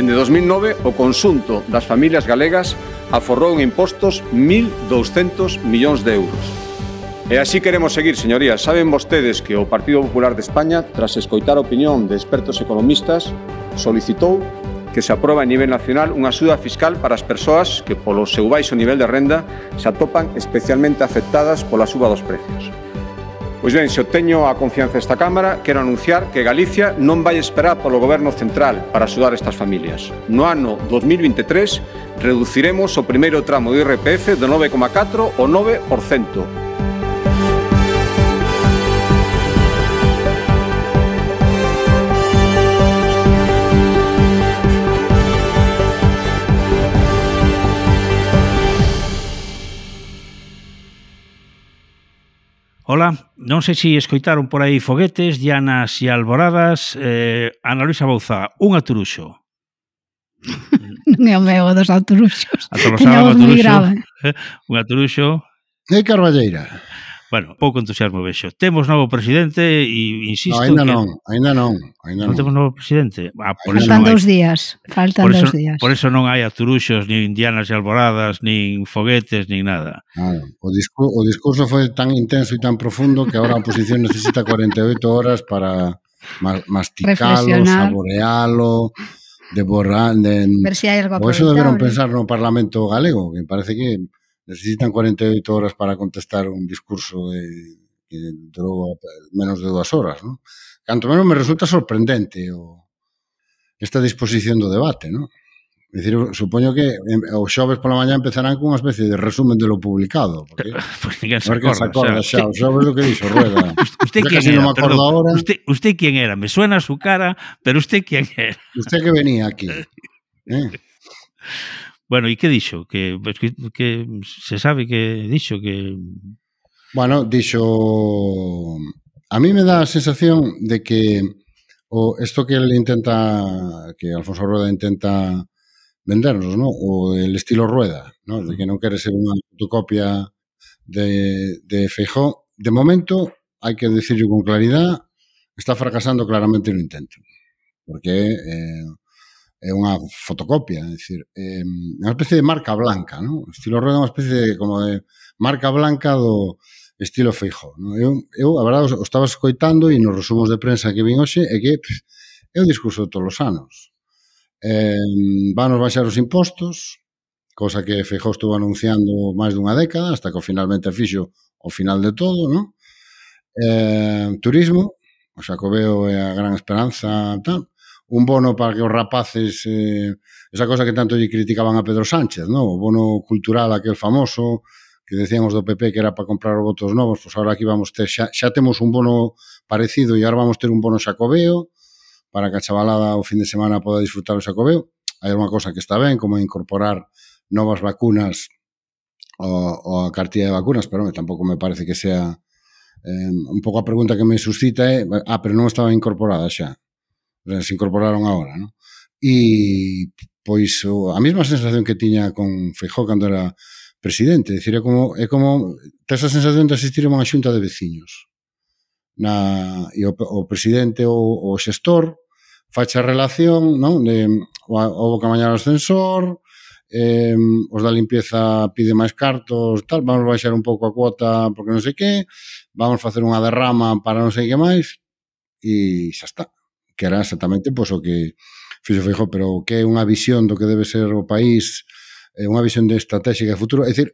Dende 2009, o consunto das familias galegas aforrou en impostos 1.200 millóns de euros. E así queremos seguir, señorías. Saben vostedes que o Partido Popular de España, tras escoitar a opinión de expertos economistas, solicitou que se aproba a nivel nacional unha axuda fiscal para as persoas que polo seu baixo nivel de renda se atopan especialmente afectadas pola suba dos precios. Pois ben, se obteño a confianza desta Cámara, quero anunciar que Galicia non vai esperar polo Goberno Central para axudar estas familias. No ano 2023 reduciremos o primeiro tramo do IRPF do 9,4 ao 9%. Ola, non sei se escoitaron por aí foguetes, dianas e alboradas. Eh, Ana Luisa Bouza, un aturuxo. non é o meu dos aturuxos. Atorzaba un aturuxo. Un aturuxo. E Carballeira. Bueno, pouco entusiasmo vexo. Temos novo presidente e insisto... No, ainda que... non, ainda non. Ainda non, non temos novo presidente. Ah, por faltan eso faltan dous días. Faltan por eso, dous días. Por eso non hai aturuxos, nin indianas e alboradas, nin foguetes, nin nada. Ah, o, discu o discurso foi tan intenso e tan profundo que agora a oposición necesita 48 horas para masticalo, saborealo, devorar... De... Ver si hai algo O eso deberon pensar no Parlamento galego, que parece que necesitan 48 horas para contestar un discurso de, que durou menos de dúas horas. ¿no? Canto menos me resulta sorprendente o, esta disposición do debate. ¿no? É dicir, supoño que o xoves pola mañá empezarán cunha especie de resumen de lo publicado. Porque, pues ninguén se acorda. Se acorda xa, o xoves do que dixo Rueda. Usted, quién quen era? No perdón, ahora. Usted, usted quen era? Me suena a su cara, pero usted quen era? Usted que venía aquí. Eh? Bueno, e que dixo? Que, que, que se sabe que dixo que... Bueno, dixo... A mí me dá a sensación de que o isto que ele intenta que Alfonso Rueda intenta vendernos, ¿no? O el estilo Rueda, ¿no? De que non quere ser unha fotocopia de, de Feijó. De momento, hai que decirlo con claridad, está fracasando claramente no intento. Porque eh, é unha fotocopia, é dicir, é unha especie de marca blanca, non? O estilo Rueda é unha especie de, como de marca blanca do estilo Feijó. Non? Eu, eu, a verdade, o estaba escoitando e nos resumos de prensa que vin hoxe é que pff, é o discurso de todos os anos. Eh, vanos baixar os impostos, cosa que Feijó estuvo anunciando máis dunha década, hasta que finalmente fixo o final de todo, non? Eh, turismo, o Xacobeo é a gran esperanza, tal, un bono para que os rapaces, eh, esa cosa que tanto lle criticaban a Pedro Sánchez, ¿no? o bono cultural aquel famoso, que decíamos do PP que era para comprar votos novos, pois agora aquí vamos ter, xa, xa temos un bono parecido e agora vamos ter un bono xacobeo, para que a chavalada o fin de semana poda disfrutar o xacobeo. Hai unha cosa que está ben, como incorporar novas vacunas o, a cartilla de vacunas, pero me, tampouco me parece que sea eh, un pouco a pregunta que me suscita é, eh? ah, pero non estaba incorporada xa se incorporaron agora, non? E pois o, a mesma sensación que tiña con Feijó cando era presidente, decir, é como é como tes a sensación de asistir a unha xunta de veciños. Na e o, o presidente ou o xestor facha relación, non? De o, que amañar o ascensor, eh, os da limpieza pide máis cartos, tal, vamos baixar un pouco a cuota porque non sei que, vamos facer unha derrama para non sei que máis e xa está que era exactamente pois, o que fixo Feijó, pero que é unha visión do que debe ser o país, é unha visión de estratégica de futuro. É dicir,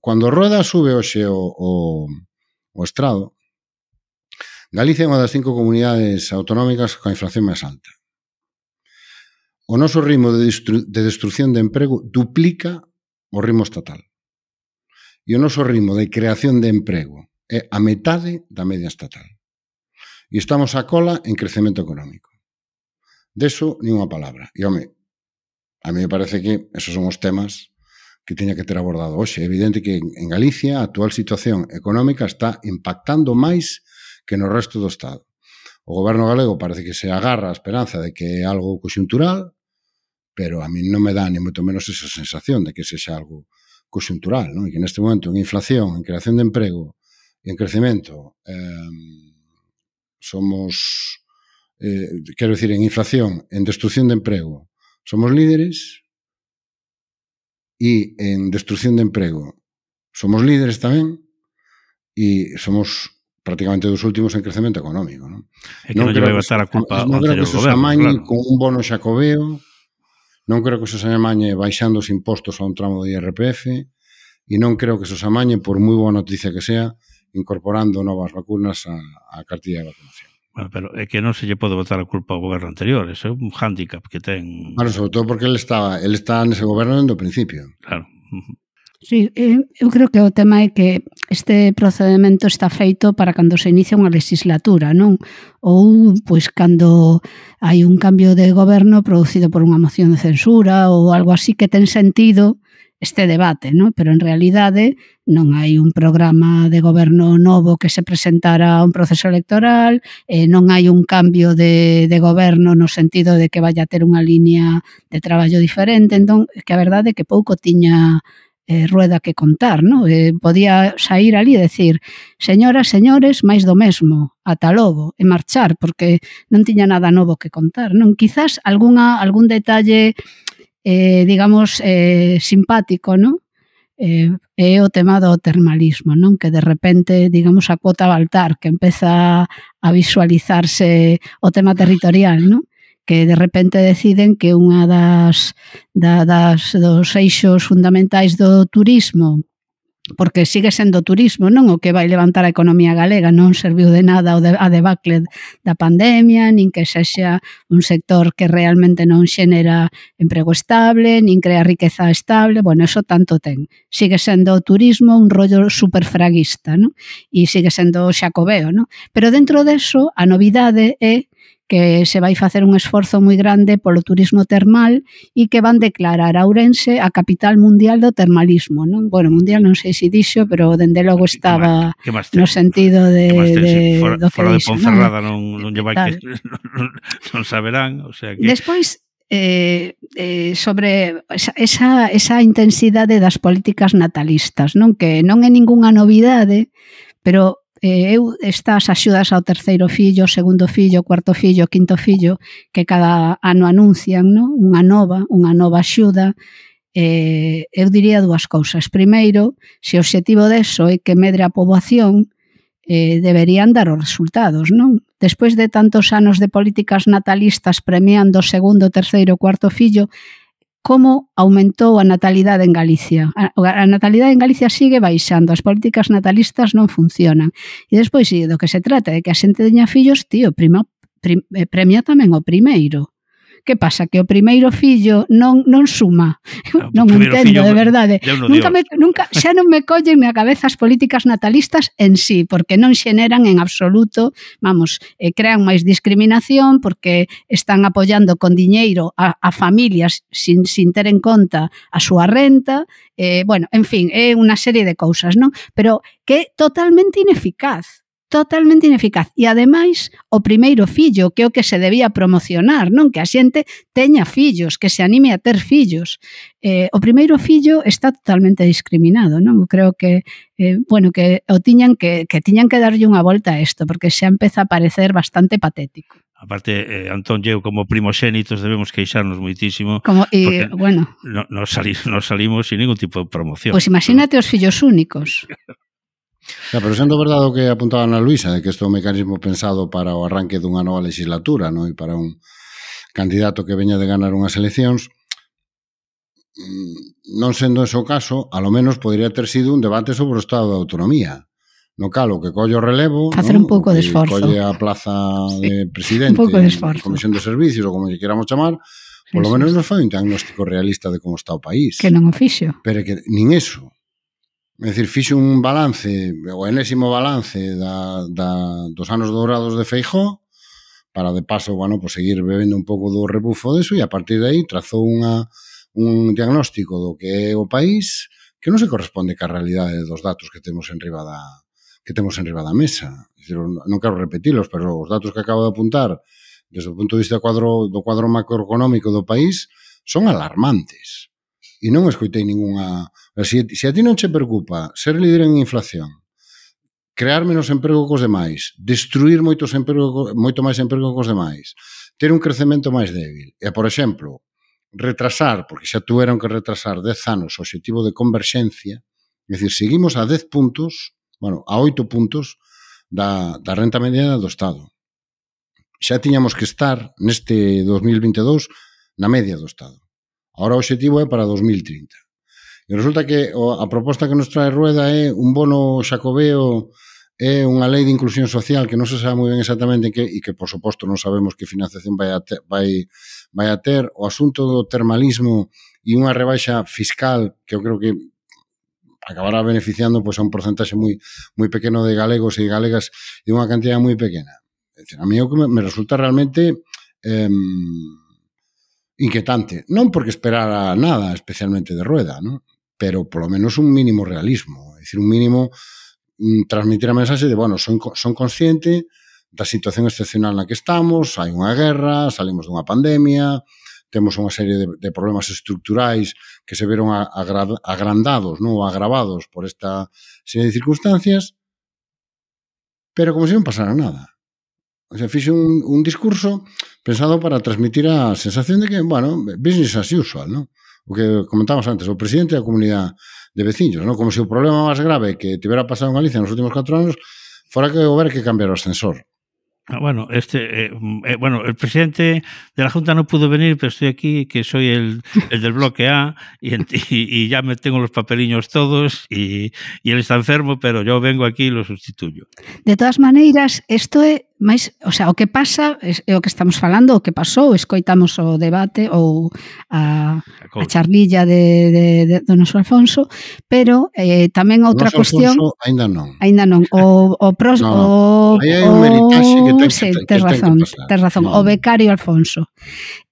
cando Roda sube hoxe o, o, o estrado, Galicia é unha das cinco comunidades autonómicas coa inflación máis alta. O noso ritmo de, destru de destrucción de emprego duplica o ritmo estatal. E o noso ritmo de creación de emprego é a metade da media estatal. E estamos a cola en crecemento económico. Deso, nin unha palabra. E, home, a mí me parece que esos son os temas que teña que ter abordado hoxe. É evidente que en Galicia a actual situación económica está impactando máis que no resto do Estado. O goberno galego parece que se agarra a esperanza de que é algo coxuntural, pero a mí non me dá ni moito menos esa sensación de que sexa algo coxuntural, non? E que neste momento en inflación, en creación de emprego, en crecemento, eh, somos, eh, quero dicir, en inflación, en destrucción de emprego, somos líderes e en destrucción de emprego somos líderes tamén e somos prácticamente dos últimos en crecemento económico. Non? É que non, non creo que, a culpa non creo que se amañe claro. con un bono xacobeo, non creo que se amañe baixando os impostos a un tramo de IRPF, e non creo que se amañe, por moi boa noticia que sea, incorporando novas vacunas a, a cartilla de vacunación. Bueno, pero é que non se lle pode botar a culpa ao goberno anterior, é un hándicap que ten... Claro, sobre todo porque ele está, ele está nese goberno dentro do principio. Claro. Sí, eh, eu creo que o tema é que este procedimento está feito para cando se inicia unha legislatura, non? Ou, pois, cando hai un cambio de goberno producido por unha moción de censura ou algo así que ten sentido este debate, ¿no? pero en realidade non hai un programa de goberno novo que se presentara a un proceso electoral, eh, non hai un cambio de, de goberno no sentido de que vaya a ter unha línea de traballo diferente, entón, que a verdade é que pouco tiña eh, rueda que contar, ¿no? Eh, podía sair ali e decir, señoras, señores, máis do mesmo, ata logo, e marchar, porque non tiña nada novo que contar, non? Quizás alguna, algún detalle eh, digamos, eh, simpático, non? eh, é o tema do termalismo, non? Que de repente, digamos, a cuota Baltar, que empeza a visualizarse o tema territorial, non? que de repente deciden que unha das, da, das dos eixos fundamentais do turismo porque sigue sendo turismo, non o que vai levantar a economía galega, non serviu de nada o de, a debacle da pandemia, nin que sexa un sector que realmente non xenera emprego estable, nin crea riqueza estable, bueno, eso tanto ten. Sigue sendo o turismo un rollo superfraguista, non? E sigue sendo xacobeo, non? Pero dentro deso, a novidade é que se vai facer un esforzo moi grande polo turismo termal e que van declarar a Ourense a capital mundial do termalismo, non? Bueno, mundial non sei se dixo, pero dende logo estaba que máis, que más no sentido de, que ten, de fora, do fora de Ponferrada non, non, non lle vai que, non, non saberán, o sea que Despois eh, eh, sobre esa, esa, esa intensidade das políticas natalistas, non? Que non é ningunha novidade, pero Eh, eu estas axudas ao terceiro fillo, segundo fillo, cuarto fillo, quinto fillo, que cada ano anuncian, no? unha nova, unha nova axuda, eh, eu diría dúas cousas. Primeiro, se o obxectivo deso é que medre a poboación, eh, deberían dar os resultados, non? Despois de tantos anos de políticas natalistas premiando o segundo, terceiro, cuarto fillo, como aumentou a natalidade en Galicia. A, a natalidade en Galicia sigue baixando, as políticas natalistas non funcionan. E despois, do que se trata de que a xente teña fillos, tío, prima, prim, eh, premia tamén o primeiro. Que pasa? Que o primeiro fillo non non suma. Ah, no, non entendo, fillo, de verdade. Nunca, me, nunca xa non me collen na cabeza as políticas natalistas en sí, porque non xeneran en absoluto, vamos, eh, crean máis discriminación porque están apoyando con diñeiro a, a familias sin, sin ter en conta a súa renta, eh, bueno, en fin, é eh, unha serie de cousas, non? Pero que é totalmente ineficaz totalmente ineficaz. E ademais, o primeiro fillo, que é o que se debía promocionar, non que a xente teña fillos, que se anime a ter fillos. Eh, o primeiro fillo está totalmente discriminado, non? Eu creo que eh, bueno, que o tiñan que que tiñan que darlle unha volta a isto, porque xa empeza a parecer bastante patético. Aparte, eh, Antón, eu como primoxénitos debemos queixarnos moitísimo. Como, e, bueno. No, no, sali, no salimos sin ningún tipo de promoción. Pois pues imagínate pero... os fillos únicos. Ya, pero sendo verdade o que apuntaba na Luisa, de que este é un mecanismo pensado para o arranque dunha nova legislatura, non? e para un candidato que veña de ganar unhas eleccións, mm, non sendo ese o caso, a lo menos podría ter sido un debate sobre o estado de autonomía, no calo que colle o relevo, facer un pouco de esforzo. Colle a plaza sí. de presidente, un pouco de esforzo. comisión de servicios ou como lle queramos chamar, polo menos nos foi un diagnóstico realista de como está o país. Que non o fixo. Pero que nin eso. É dicir, fixo un balance, o enésimo balance da, da, dos anos dourados de Feijó, para de paso, bueno, pues seguir bebendo un pouco do rebufo deso e a partir de aí trazou unha, un diagnóstico do que é o país que non se corresponde ca realidade dos datos que temos en riba da, que temos en riba da mesa. Dicir, non quero repetilos, pero os datos que acabo de apuntar desde o punto de vista do cuadro, do cuadro macroeconómico do país son alarmantes e non escoitei ninguna... Se, se a ti non che preocupa ser líder en inflación, crear menos emprego cos demais, destruir moitos emprego, moito máis emprego cos demais, ter un crecemento máis débil, e, por exemplo, retrasar, porque xa tuveron que retrasar 10 anos o objetivo de converxencia, é dicir, seguimos a 10 puntos, bueno, a 8 puntos da, da renta mediana do Estado. Xa tiñamos que estar neste 2022 na media do Estado. Ahora o objetivo é para 2030. E resulta que a proposta que nos trae Rueda é un bono xacobeo é unha lei de inclusión social que non se sabe moi ben exactamente que, e que, por suposto, non sabemos que financiación vai a ter, vai, vai a ter. O asunto do termalismo e unha rebaixa fiscal que eu creo que acabará beneficiando pois, a un porcentaxe moi, moi pequeno de galegos e galegas e unha cantidad moi pequena. É dicir, a mí o que me, me resulta realmente eh, inquietante. Non porque esperara nada especialmente de Rueda, ¿no? pero polo menos un mínimo realismo, é dicir, un mínimo mm, transmitir a mensaxe de, bueno, son, son consciente da situación excepcional na que estamos, hai unha guerra, salimos dunha pandemia, temos unha serie de, de problemas estructurais que se veron agra, agrandados, non agravados por esta serie de circunstancias, pero como se non pasara nada. O sea, fixe un, un discurso pensado para transmitir a sensación de que, bueno, business as usual, ¿no? O que comentamos antes, o presidente da comunidade de veciños, ¿no? Como se o problema máis grave que tivera pasado en Galicia nos últimos 4 anos fora que houber que cambiar o ascensor. Ah, bueno, este, eh, eh, bueno, el presidente de la Junta no pudo venir, pero estoy aquí, que soy el, el del bloque A y, y, y, ya me tengo los papeliños todos y, y él está enfermo, pero yo vengo aquí y lo sustituyo. De todas maneiras, isto é Mais, o sea, o que pasa é o que estamos falando, o que pasou, escoitamos o debate ou a, a charlilla de, de, de do noso Alfonso, pero eh, tamén outra noso cuestión... Alfonso, ainda non. Ainda non. O, o pros... No, o, hai un meritaxe que ten, sí, que, ten, razón, que razón, no. o becario Alfonso.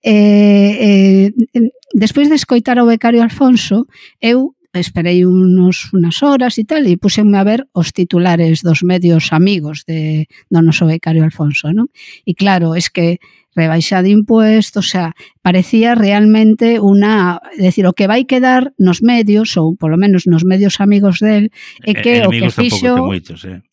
Eh, eh, despois de escoitar o becario Alfonso, eu esperei unos, unas horas e tal, e puxenme a ver os titulares dos medios amigos de, do noso becario Alfonso, non? E claro, es que rebaixa de impuestos, o sea, parecía realmente unha, decir, o que vai quedar nos medios, ou polo menos nos medios amigos del, é que eh, o que fixo... Moitos, eh?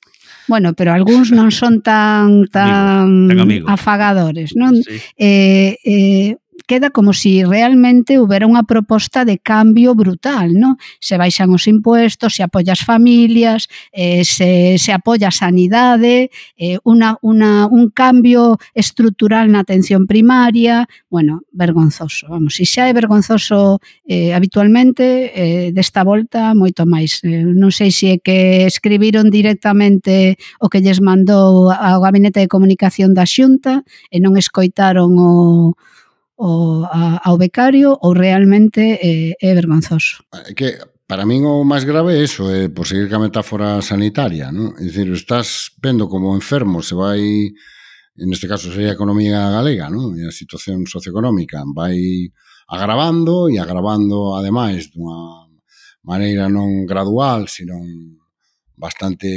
Bueno, pero algúns non son tan tan, amigos, tan amigos. afagadores, non? Sí. Eh, eh, queda como se si realmente houbera unha proposta de cambio brutal, non? Se baixan os impuestos, se apoia as familias, eh, se, se apoia a sanidade, eh, una, una, un cambio estrutural na atención primaria, bueno, vergonzoso, vamos, se xa é vergonzoso eh, habitualmente, eh, desta volta moito máis. Eh, non sei se é que escribiron directamente o que lles mandou ao Gabinete de Comunicación da Xunta e non escoitaron o, o a, ao becario ou realmente eh, é vergonzoso. Ah, que para min o máis grave é iso, é por seguir ca metáfora sanitaria, non? É dicir, estás vendo como enfermo se vai en este caso sería a economía galega, non? E a situación socioeconómica vai agravando e agravando ademais dunha maneira non gradual, sino bastante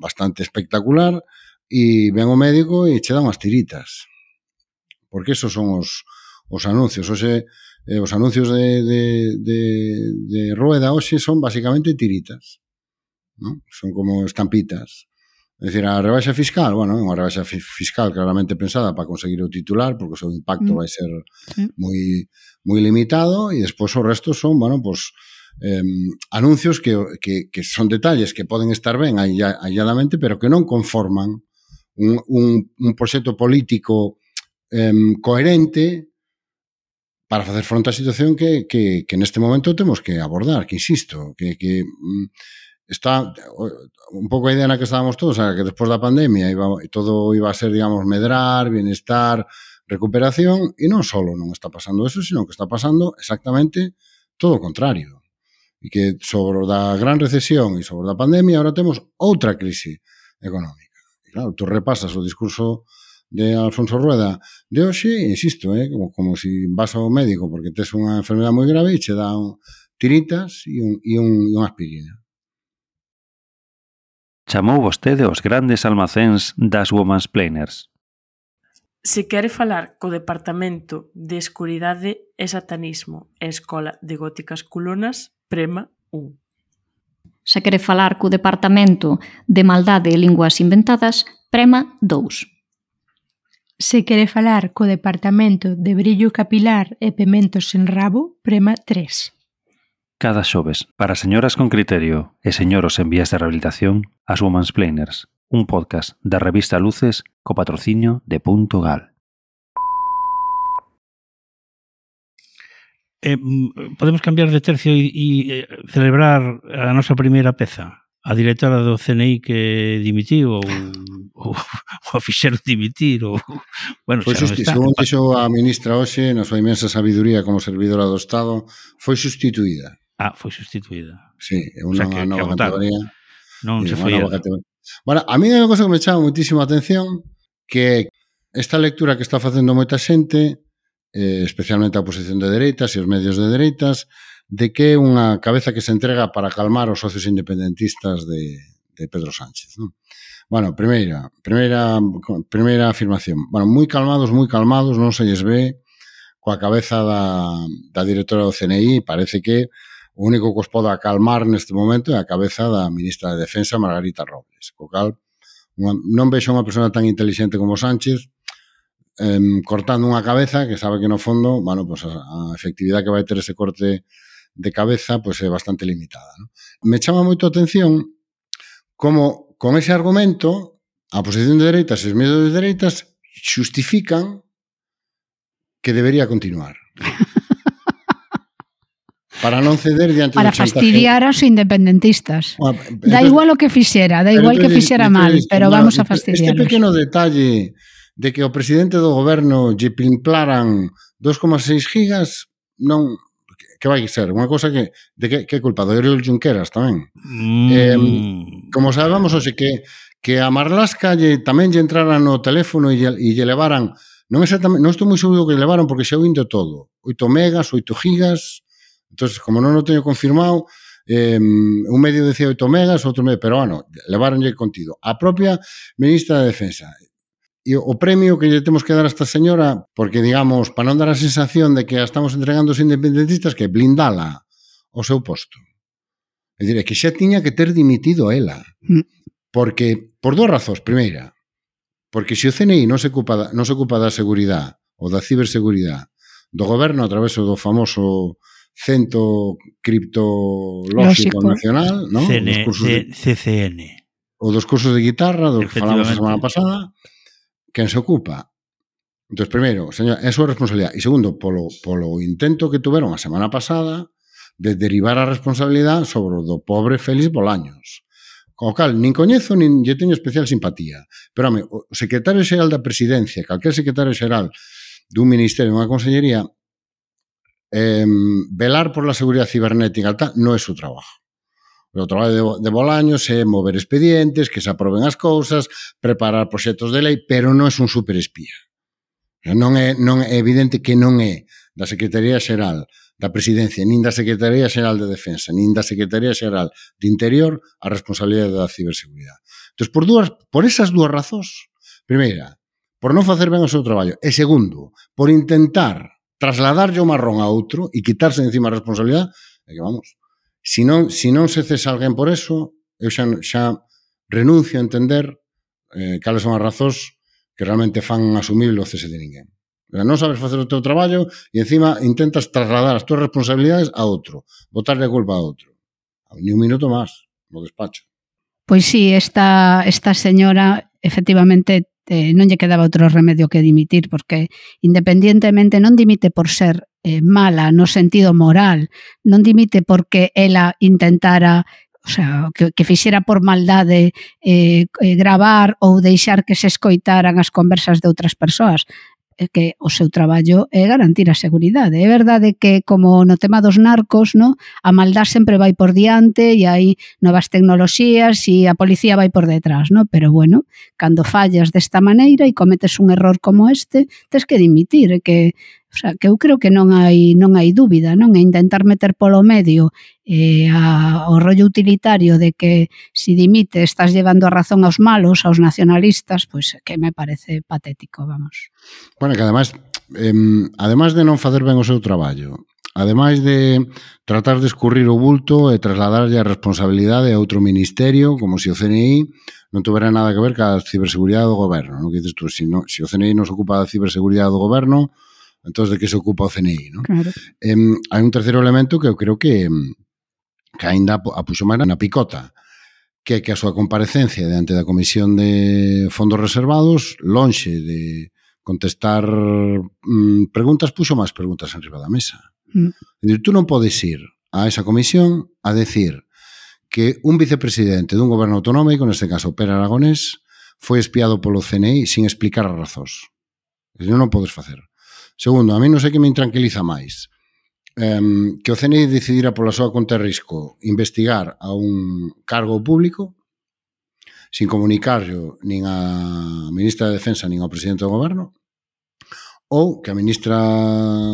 bastante espectacular e ven o médico e che dá unhas tiritas porque esos son os, os anuncios. Oxe, eh, os anuncios de, de, de, de Rueda hoxe son basicamente tiritas. ¿no? Son como estampitas. É dicir, a rebaixa fiscal, bueno, é unha rebaixa fiscal claramente pensada para conseguir o titular, porque o seu impacto mm. vai ser sí. moi moi limitado e despois o resto son, bueno, pois eh, anuncios que, que, que son detalles que poden estar ben aïlladamente, pero que non conforman un, un, un proxecto político eh, coherente para facer fronte á situación que, que, que neste momento temos que abordar, que insisto, que, que mm, está un pouco a idea na que estábamos todos, a que despois da pandemia iba, todo iba a ser, digamos, medrar, bienestar, recuperación, e non só non está pasando eso, sino que está pasando exactamente todo o contrario. E que sobre da gran recesión e sobre da pandemia ahora temos outra crise económica. E claro, tú repasas o discurso de Alfonso Rueda de hoxe, insisto, eh, como, como si vas ao médico porque tes unha enfermedade moi grave e che dá un, tiritas e, un, e, un, e unha aspirina. Chamou vostede os grandes almacéns das Women's Planers. Se quere falar co Departamento de Escuridade e Satanismo e Escola de Góticas Culonas, prema 1. Se quere falar co Departamento de Maldade e Linguas Inventadas, prema 2. Se quere falar co Departamento de Brillo Capilar e Pementos en Rabo, prema 3. Cada xoves, para señoras con criterio e señoros en vías de rehabilitación, as Women's Planers, un podcast da revista Luces co patrocinio de Punto Gal. Eh, podemos cambiar de tercio e, e eh, celebrar a nosa primeira peza a directora do CNI que dimitiu ou, ou, ou a fixeron dimitir ou, bueno, foi justi, está, según dixo a ministra hoxe na súa imensa sabiduría como servidora do Estado foi sustituída. Ah, foi sustituída. Sí, é unha o sea, que, nova que categoría. Non se foi categoría. bueno, a mí é unha cosa que me chama moitísima atención que esta lectura que está facendo moita xente eh, especialmente a oposición de dereitas e os medios de dereitas de que é unha cabeza que se entrega para calmar os socios independentistas de, de Pedro Sánchez. Non? Bueno, primeira, primeira, primeira afirmación. Bueno, moi calmados, moi calmados, non se lles ve coa cabeza da, da directora do CNI, parece que o único que os poda calmar neste momento é a cabeza da ministra de Defensa, Margarita Robles. Co cal, unha, non vexo unha persona tan inteligente como Sánchez eh, cortando unha cabeza que sabe que no fondo, bueno, pues a, a efectividade que vai ter ese corte de cabeza pois é eh, bastante limitada. ¿no? Me chama moito a atención como con ese argumento a posición de dereitas e os medios de dereitas xustifican que debería continuar. para non ceder diante para do chantaje. Para fastidiar aos independentistas. Ah, entonces, da igual o que fixera, da igual entonces, que fixera mal, entonces, pero vamos a fastidiar. Este pequeno detalle de que o presidente do goberno lle plimplaran 2,6 gigas non que vai ser unha cousa que de que, que culpa do Oriol Junqueras tamén. Mm. Eh, como sabemos, oxe, que que a Marlasca lle, tamén lle entraran no teléfono e lle, e lle levaran non exactamente, non estou moi seguro que levaron porque xa indo todo, 8 megas, 8 gigas, entonces como non o teño confirmado, eh, un medio decía 8 megas, outro medio, pero bueno, levaronlle contido. A propia ministra de Defensa, E o premio que lle temos que dar a esta señora, porque, digamos, para non dar a sensación de que a estamos entregando os independentistas, que blindala o seu posto. É dicir, que xa tiña que ter dimitido ela. Mm. Porque, por dúas razóns. Primeira, porque se o CNI non se ocupa, non se ocupa da seguridade ou da ciberseguridade do goberno a través do famoso Centro Criptolóxico Nacional, non? CN, CCN. Ou dos cursos de guitarra, do que falamos a semana pasada, quen se ocupa Entón, primeiro, señor, é a súa responsabilidade. E segundo, polo, polo intento que tuveron a semana pasada de derivar a responsabilidade sobre o do pobre Félix Bolaños. Co cal, nin coñezo, nin lle teño especial simpatía. Pero, home, o secretario xeral da presidencia, calquer secretario xeral dun ministerio, unha consellería, eh, velar por la seguridade cibernética tal, non é o seu trabajo. O traballo de, de Bolaños é mover expedientes, que se aproben as cousas, preparar proxectos de lei, pero non é un superespía. Non é, non é evidente que non é da Secretaría Xeral da Presidencia, nin da Secretaría Xeral de Defensa, nin da Secretaría Xeral de Interior a responsabilidade da ciberseguridade. Entón, por, dúas, por esas dúas razóns, primeira, por non facer ben o seu traballo, e segundo, por intentar trasladarlle o marrón a outro e quitarse encima a responsabilidade, é que vamos, Se non, se non se cesa alguén por eso, eu xa, xa renuncio a entender eh, cales son as razóns que realmente fan asumir o cese de ninguén. Non sabes facer o teu traballo e encima intentas trasladar as túas responsabilidades a outro, botarle a culpa a outro. Ni un minuto máis no despacho. Pois sí, esta, esta señora efectivamente te, non lle quedaba outro remedio que dimitir, porque independientemente non dimite por ser eh, mala no sentido moral, non dimite porque ela intentara o sea, que, que fixera por maldade eh, eh, gravar ou deixar que se escoitaran as conversas de outras persoas que o seu traballo é garantir a seguridade. É verdade que, como no tema dos narcos, no, a maldad sempre vai por diante e hai novas tecnoloxías e a policía vai por detrás, no? pero bueno, cando fallas desta maneira e cometes un error como este, tes que dimitir, que O sea, que eu creo que non hai non hai dúbida, non? é intentar meter polo medio eh, a, o rollo utilitario de que si dimite estás llevando a razón aos malos, aos nacionalistas, pois pues, que me parece patético, vamos. Bueno, que ademais, eh, ademais de non facer ben o seu traballo, Ademais de tratar de escurrir o bulto e trasladarlle a responsabilidade a outro ministerio, como se o CNI non tuvera nada que ver ca ciberseguridade do goberno. Non que dices tú, se, si no, se si o CNI non se ocupa da ciberseguridade do goberno, entón de que se ocupa o CNI, non? Claro. Eh, hai un terceiro elemento que eu creo que que aínda a puxo máis na picota, que é que a súa comparecencia diante da Comisión de Fondos Reservados, lonxe de contestar mm, preguntas, puxo máis preguntas en riba da mesa. Mm. Dicir, tú non podes ir a esa comisión a decir que un vicepresidente dun goberno autonómico, neste caso Pere Aragonés, foi espiado polo CNI sin explicar as razóns. Dicir, non podes facer. Segundo, a mí non sei que me intranquiliza máis. Um, que o CNI decidira pola súa conta de risco investigar a un cargo público sin comunicarlo nin a ministra de Defensa nin ao presidente do goberno ou que a ministra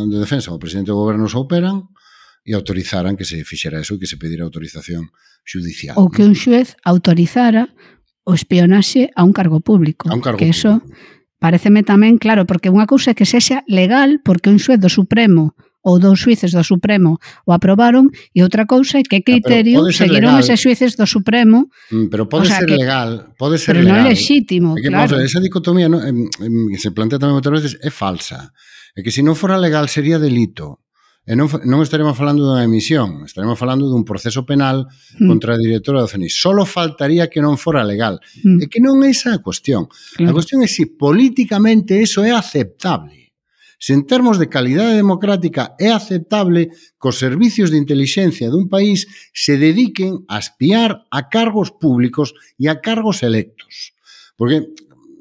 de Defensa ou o presidente do goberno se operan e autorizaran que se fixera eso e que se pedira autorización judicial. Ou que un xuez autorizara o espionaxe a un cargo público. A un cargo que público. eso Pareceme tamén, claro, porque unha cousa é que sexa legal porque un xuez do Supremo ou dous xuíces do Supremo o aprobaron e outra cousa é que ah, criterio ah, seguiron legal. eses xuíces do Supremo mm, pero pode o sea, ser que, legal pode ser pero legal. non é lexítimo é que, claro. Vamos, esa dicotomía no, em, em, que se plantea tamén moitas veces é falsa é que se non fora legal sería delito E non, non estaremos falando dunha emisión, estaremos falando dun proceso penal mm. contra a directora do CENIS. Solo faltaría que non fora legal. Mm. E que non é esa a cuestión. Claro. A cuestión é se si políticamente eso é aceptable. Se en termos de calidade democrática é aceptable que os servicios de inteligencia dun país se dediquen a espiar a cargos públicos e a cargos electos. Porque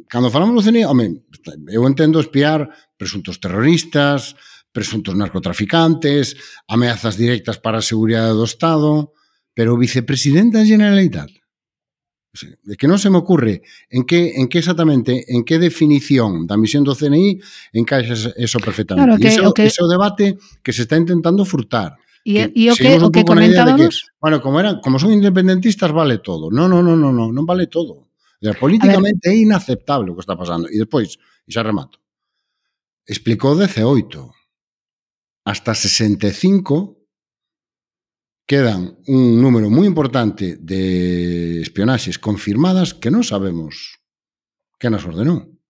cando falamos do CNI, home, eu entendo espiar presuntos terroristas, presuntos narcotraficantes, ameazas directas para a seguridade do Estado, pero o vicepresidente da Generalitat, de que non se me ocurre en que en que exactamente, en que definición da misión do CNI encaixa eso perfectamente. Claro, que, iso, que... iso debate que se está intentando furtar. E o que, o que comentábamos... Que, bueno, como, eran, como son independentistas vale todo. Non, non, non, non, non, non vale todo. Dizer, políticamente é inaceptable o que está pasando. E despois, e xa remato, explicou 18 hasta 65 quedan un número moi importante de espionaxes confirmadas que non sabemos que nos ordenou.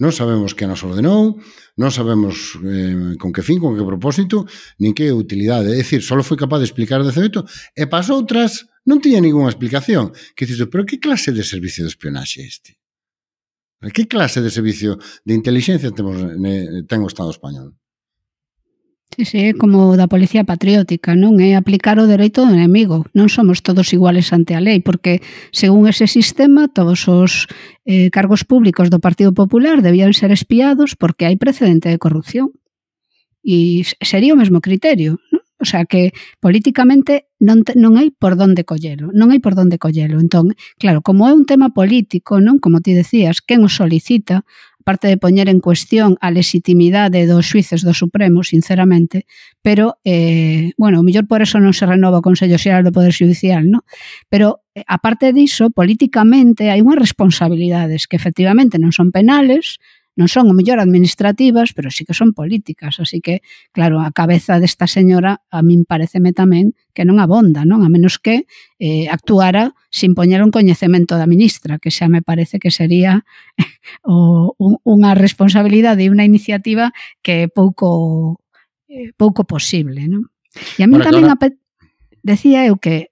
Non sabemos que nos ordenou, non sabemos eh, con que fin, con que propósito, nin que utilidade. É dicir, só foi capaz de explicar de cebeto e pas outras non tiña ninguna explicación. Que dices, pero que clase de servicio de espionaxe este? Que clase de servicio de inteligencia temos, ten o Estado español? Sí, sí, como da policía patriótica, non? É aplicar o dereito do enemigo. Non somos todos iguales ante a lei, porque según ese sistema, todos os eh, cargos públicos do Partido Popular debían ser espiados porque hai precedente de corrupción. E sería o mesmo criterio, non? O sea que políticamente non, te, non hai por onde collelo, non hai por onde collelo. Entón, claro, como é un tema político, non como ti decías, quen o solicita, parte de poñer en cuestión a legitimidade dos xuíces do Supremo, sinceramente, pero, eh, bueno, o millor por eso non se renova o Consello Xeral do Poder Judicial, no? Pero, eh, aparte diso, políticamente, hai unhas responsabilidades que efectivamente non son penales, non son o mellor administrativas, pero sí que son políticas, así que, claro, a cabeza desta señora a min pareceme tamén que non abonda, non? A menos que eh, actuara sin poñer un coñecemento da ministra, que xa me parece que sería o, un, unha responsabilidade e unha iniciativa que é pouco eh, pouco posible, non? E a min tamén agora... decía eu que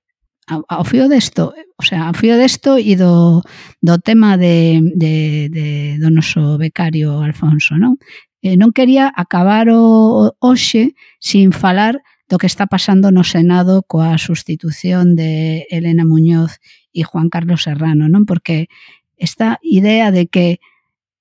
ao fío desto, o sea, ao fío desto e do, do tema de, de, de, do noso becario Alfonso, non? Eh, non quería acabar o, hoxe sin falar do que está pasando no Senado coa sustitución de Elena Muñoz e Juan Carlos Serrano, non? Porque esta idea de que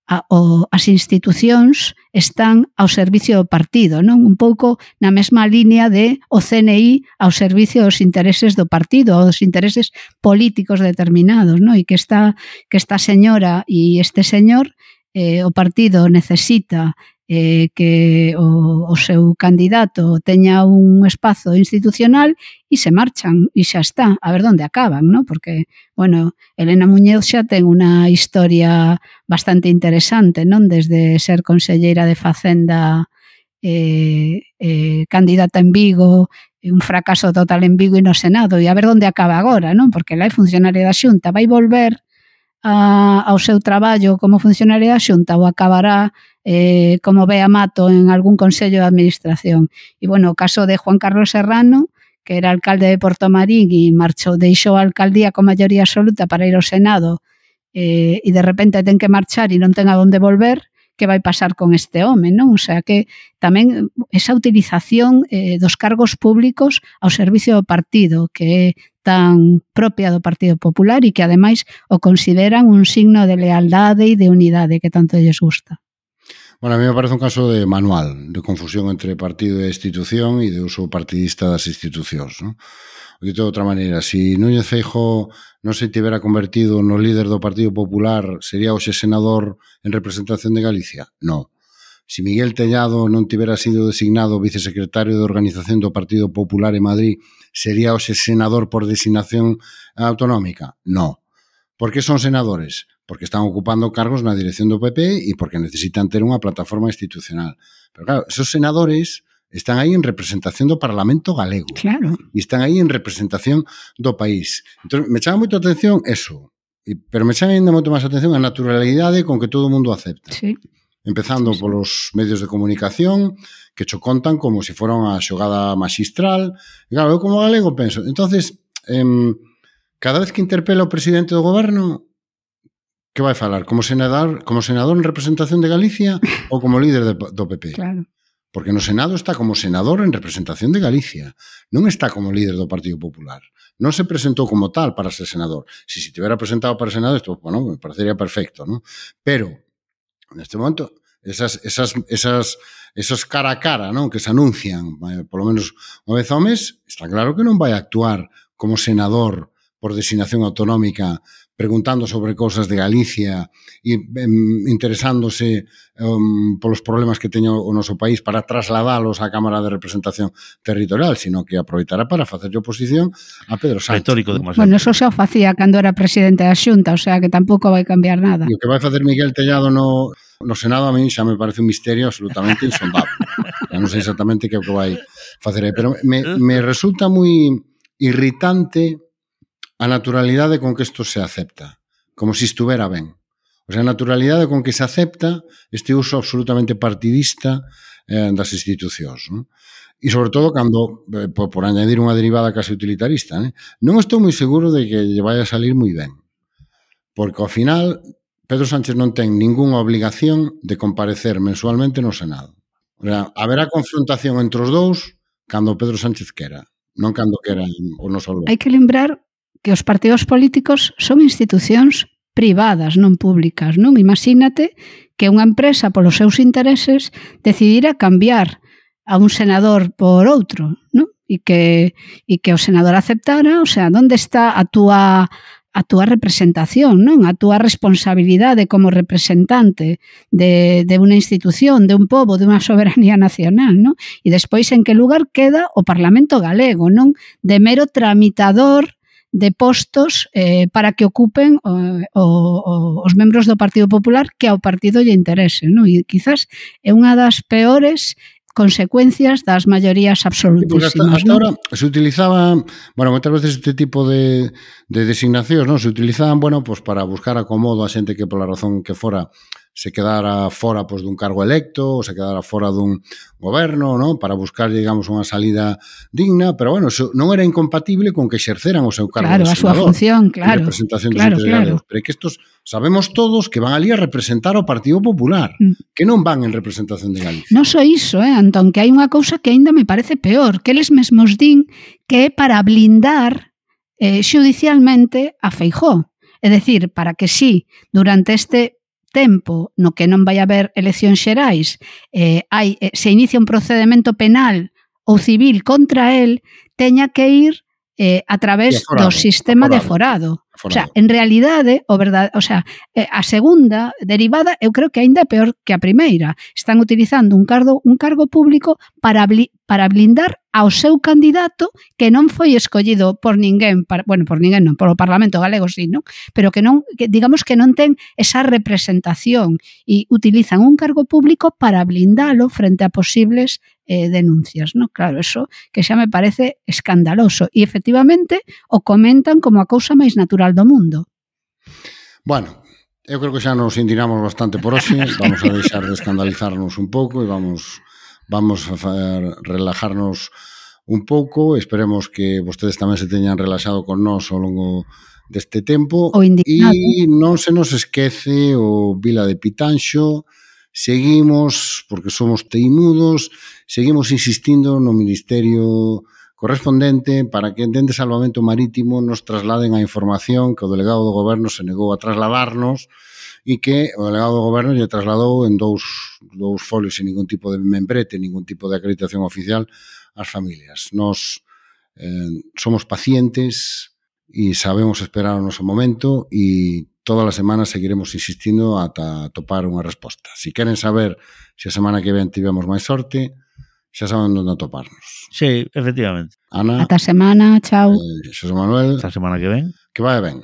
a, o, as institucións están ao servicio do partido, non un pouco na mesma liña de o CNI ao servicio dos intereses do partido, aos intereses políticos determinados, non? E que esta que esta señora e este señor eh, o partido necesita eh, que o, o seu candidato teña un espazo institucional e se marchan e xa está, a ver onde acaban, ¿no? porque, bueno, Elena Muñoz xa ten unha historia bastante interesante, non desde ser conselleira de Facenda eh, eh, candidata en Vigo, un fracaso total en Vigo e no Senado, e a ver onde acaba agora, non? Porque ela é funcionaria da Xunta, vai volver a, ao seu traballo como funcionaria xunta ou acabará eh, como Bea Mato en algún consello de administración. E, bueno, o caso de Juan Carlos Serrano, que era alcalde de Porto Marín e marchou, deixou a alcaldía con maioría absoluta para ir ao Senado eh, e de repente ten que marchar e non ten a onde volver, que vai pasar con este home, non? O sea que tamén esa utilización eh, dos cargos públicos ao servicio do partido, que é tan propia do Partido Popular e que ademais o consideran un signo de lealdade e de unidade que tanto lles gusta. Bueno, a mí me parece un caso de manual, de confusión entre partido e institución e de uso partidista das institucións, non? Dito de outra maneira, se si Núñez Feijo non se tivera convertido no líder do Partido Popular, sería hoxe senador en representación de Galicia? Non. Se si Miguel Tellado non tivera sido designado vicesecretario de Organización do Partido Popular en Madrid, sería hoxe senador por designación autonómica? Non. Por que son senadores? Porque están ocupando cargos na dirección do PP e porque necesitan ter unha plataforma institucional. Pero claro, esos senadores Están aí en representación do Parlamento Galego. Claro. E están aí en representación do país. Entón, me chama moito a atención eso. E, pero me chama ainda moito máis a atención a naturalidade con que todo o mundo acepta. Sí. Empezando sí, sí. polos medios de comunicación, que cho contan como se si fora unha xogada magistral. E claro, eu como galego penso. entonces eh, cada vez que interpela o presidente do goberno, que vai falar? Como senador, como senador en representación de Galicia ou como líder de, do PP? Claro. Porque no Senado está como senador en representación de Galicia, non está como líder do Partido Popular. Non se presentou como tal para ser senador. Si se tivera presentado para senador, isto, bueno, me parecería perfecto, ¿no? Pero, neste momento, esas, esas, esas, esas cara a cara ¿no? que se anuncian, eh, polo menos unha vez ao mes, está claro que non vai actuar como senador por designación autonómica preguntando sobre cousas de Galicia e interesándose um, polos problemas que teño o noso país para trasladalos á Cámara de Representación Territorial, sino que aproveitará para facer oposición a Pedro Sánchez. Retórico demasiado. Bueno, eso xa o facía cando era presidente da Xunta, o sea que tampouco vai cambiar nada. E o que vai facer Miguel Tellado no, no Senado a mí xa me parece un misterio absolutamente insondable. Eu non sei exactamente que é o que vai facer aí, pero me, me resulta moi irritante a naturalidade con que isto se acepta, como se estuvera ben. O sea, a naturalidade con que se acepta este uso absolutamente partidista eh, das institucións. Non? E sobre todo cando, eh, por, por añadir unha derivada case utilitarista, né? non estou moi seguro de que lle vai a salir moi ben. Porque ao final Pedro Sánchez non ten ningunha obligación de comparecer mensualmente no Senado. O sea, haberá confrontación entre os dous cando Pedro Sánchez quera, non cando quera o noso Hai que lembrar que os partidos políticos son institucións privadas, non públicas, non? Imagínate que unha empresa polos seus intereses decidira cambiar a un senador por outro, non? E que, e que o senador aceptara, o sea, onde está a túa a túa representación, non? A túa responsabilidade como representante de, de unha institución, de un pobo, de unha soberanía nacional, non? E despois en que lugar queda o Parlamento galego, non? De mero tramitador de postos eh, para que ocupen o, o, os membros do Partido Popular que ao partido lle interese. Non? E quizás é unha das peores consecuencias das maiorías absolutísimas. Sí, hasta, hasta ahora se utilizaba, bueno, moitas veces este tipo de, de designacións, non? Se utilizaban, bueno, pues para buscar acomodo a xente que pola razón que fora se quedara fora pois, dun cargo electo ou se quedara fora dun goberno non? para buscar, digamos, unha salida digna, pero bueno, non era incompatible con que exerceran o seu cargo claro, de senador. Claro, a súa función, claro. Representación claro, dos claro. Pero que estos sabemos todos que van ali a representar ao Partido Popular, mm. que non van en representación de Galicia. Non só iso, eh, Antón, que hai unha cousa que aínda me parece peor, que eles mesmos din que é para blindar eh, xudicialmente a Feijó. É decir, para que sí, durante este tempo no que non vai haber eleccións xerais, eh, hai, eh, se inicia un procedimento penal ou civil contra el, teña que ir eh, a través aforado, do sistema aforado, de forado. O sea, en realidade, o verdade, o sea, eh, a segunda derivada eu creo que aínda é peor que a primeira. Están utilizando un cargo un cargo público para para blindar ao seu candidato que non foi escollido por ninguén, para, bueno, por ninguén non, polo Parlamento Galego sí, non? Pero que non, que, digamos que non ten esa representación e utilizan un cargo público para blindalo frente a posibles eh, denuncias, ¿no? Claro, eso que xa me parece escandaloso e efectivamente o comentan como a cousa máis natural do mundo. Bueno, eu creo que xa nos indignamos bastante por hoxe, vamos a deixar de escandalizarnos un pouco e vamos vamos a relajarnos un pouco, esperemos que vostedes tamén se teñan relaxado con nós ao longo deste tempo. E non se nos esquece o Vila de Pitanxo, seguimos, porque somos teimudos, seguimos insistindo no Ministerio correspondente para que dende Salvamento Marítimo nos trasladen a información que o delegado do goberno se negou a trasladarnos e que o delegado do goberno lle trasladou en dous, dous folios sen ningún tipo de membrete, ningún tipo de acreditación oficial ás familias. Nos eh, somos pacientes e sabemos esperar o noso momento e todas as semanas seguiremos insistindo ata topar unha resposta. Se si queren saber se a semana que ven tivemos máis sorte, xa saben onde atoparnos. Sí, efectivamente. Ana. Ata semana, chao. Eh, Xosé Manuel. Ata semana que ven. Que vai ben.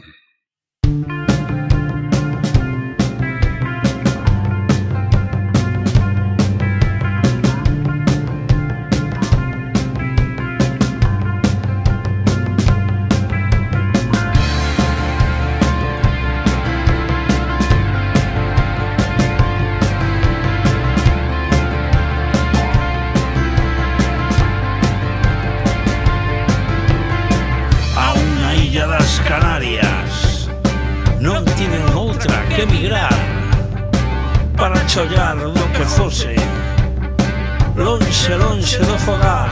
chollar do que fose Lonxe, lonxe do fogar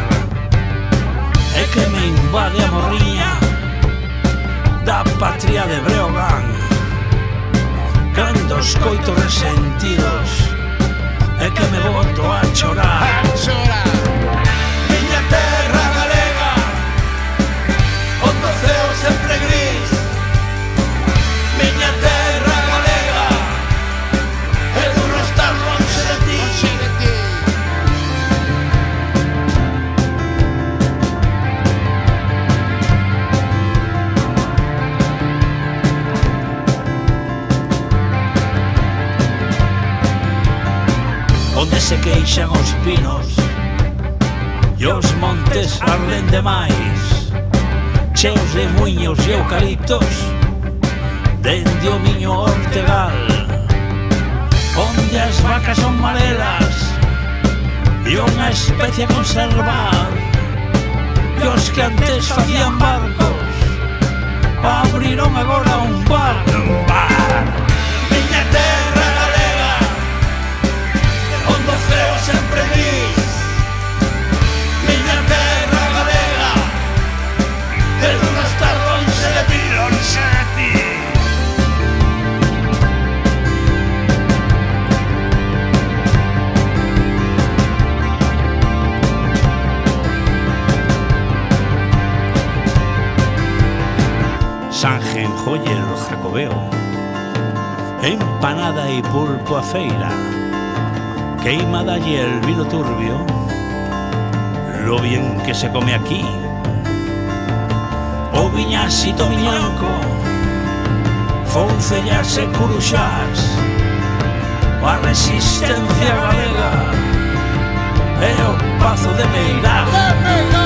É que me invade a morriña Da patria de Breogán Cando os coitos resentidos. É que me boto a chorar. A chorar. Miña terra se queixan os pinos. E os montes arden demais Cheos de muiños e eucaliptos. Dende o miño ortegal Onde as vacas son marelas E unha especie a conservar E os que antes facían barcos Abriron agora un bar en Joyer Jacobeo. Empanada e pulpo a feira. Queima dalle el vino turbio. Lo bien que se come aquí. O viñasito viñanco Foncellas e curuxás A resistencia galega E o pazo de Meirás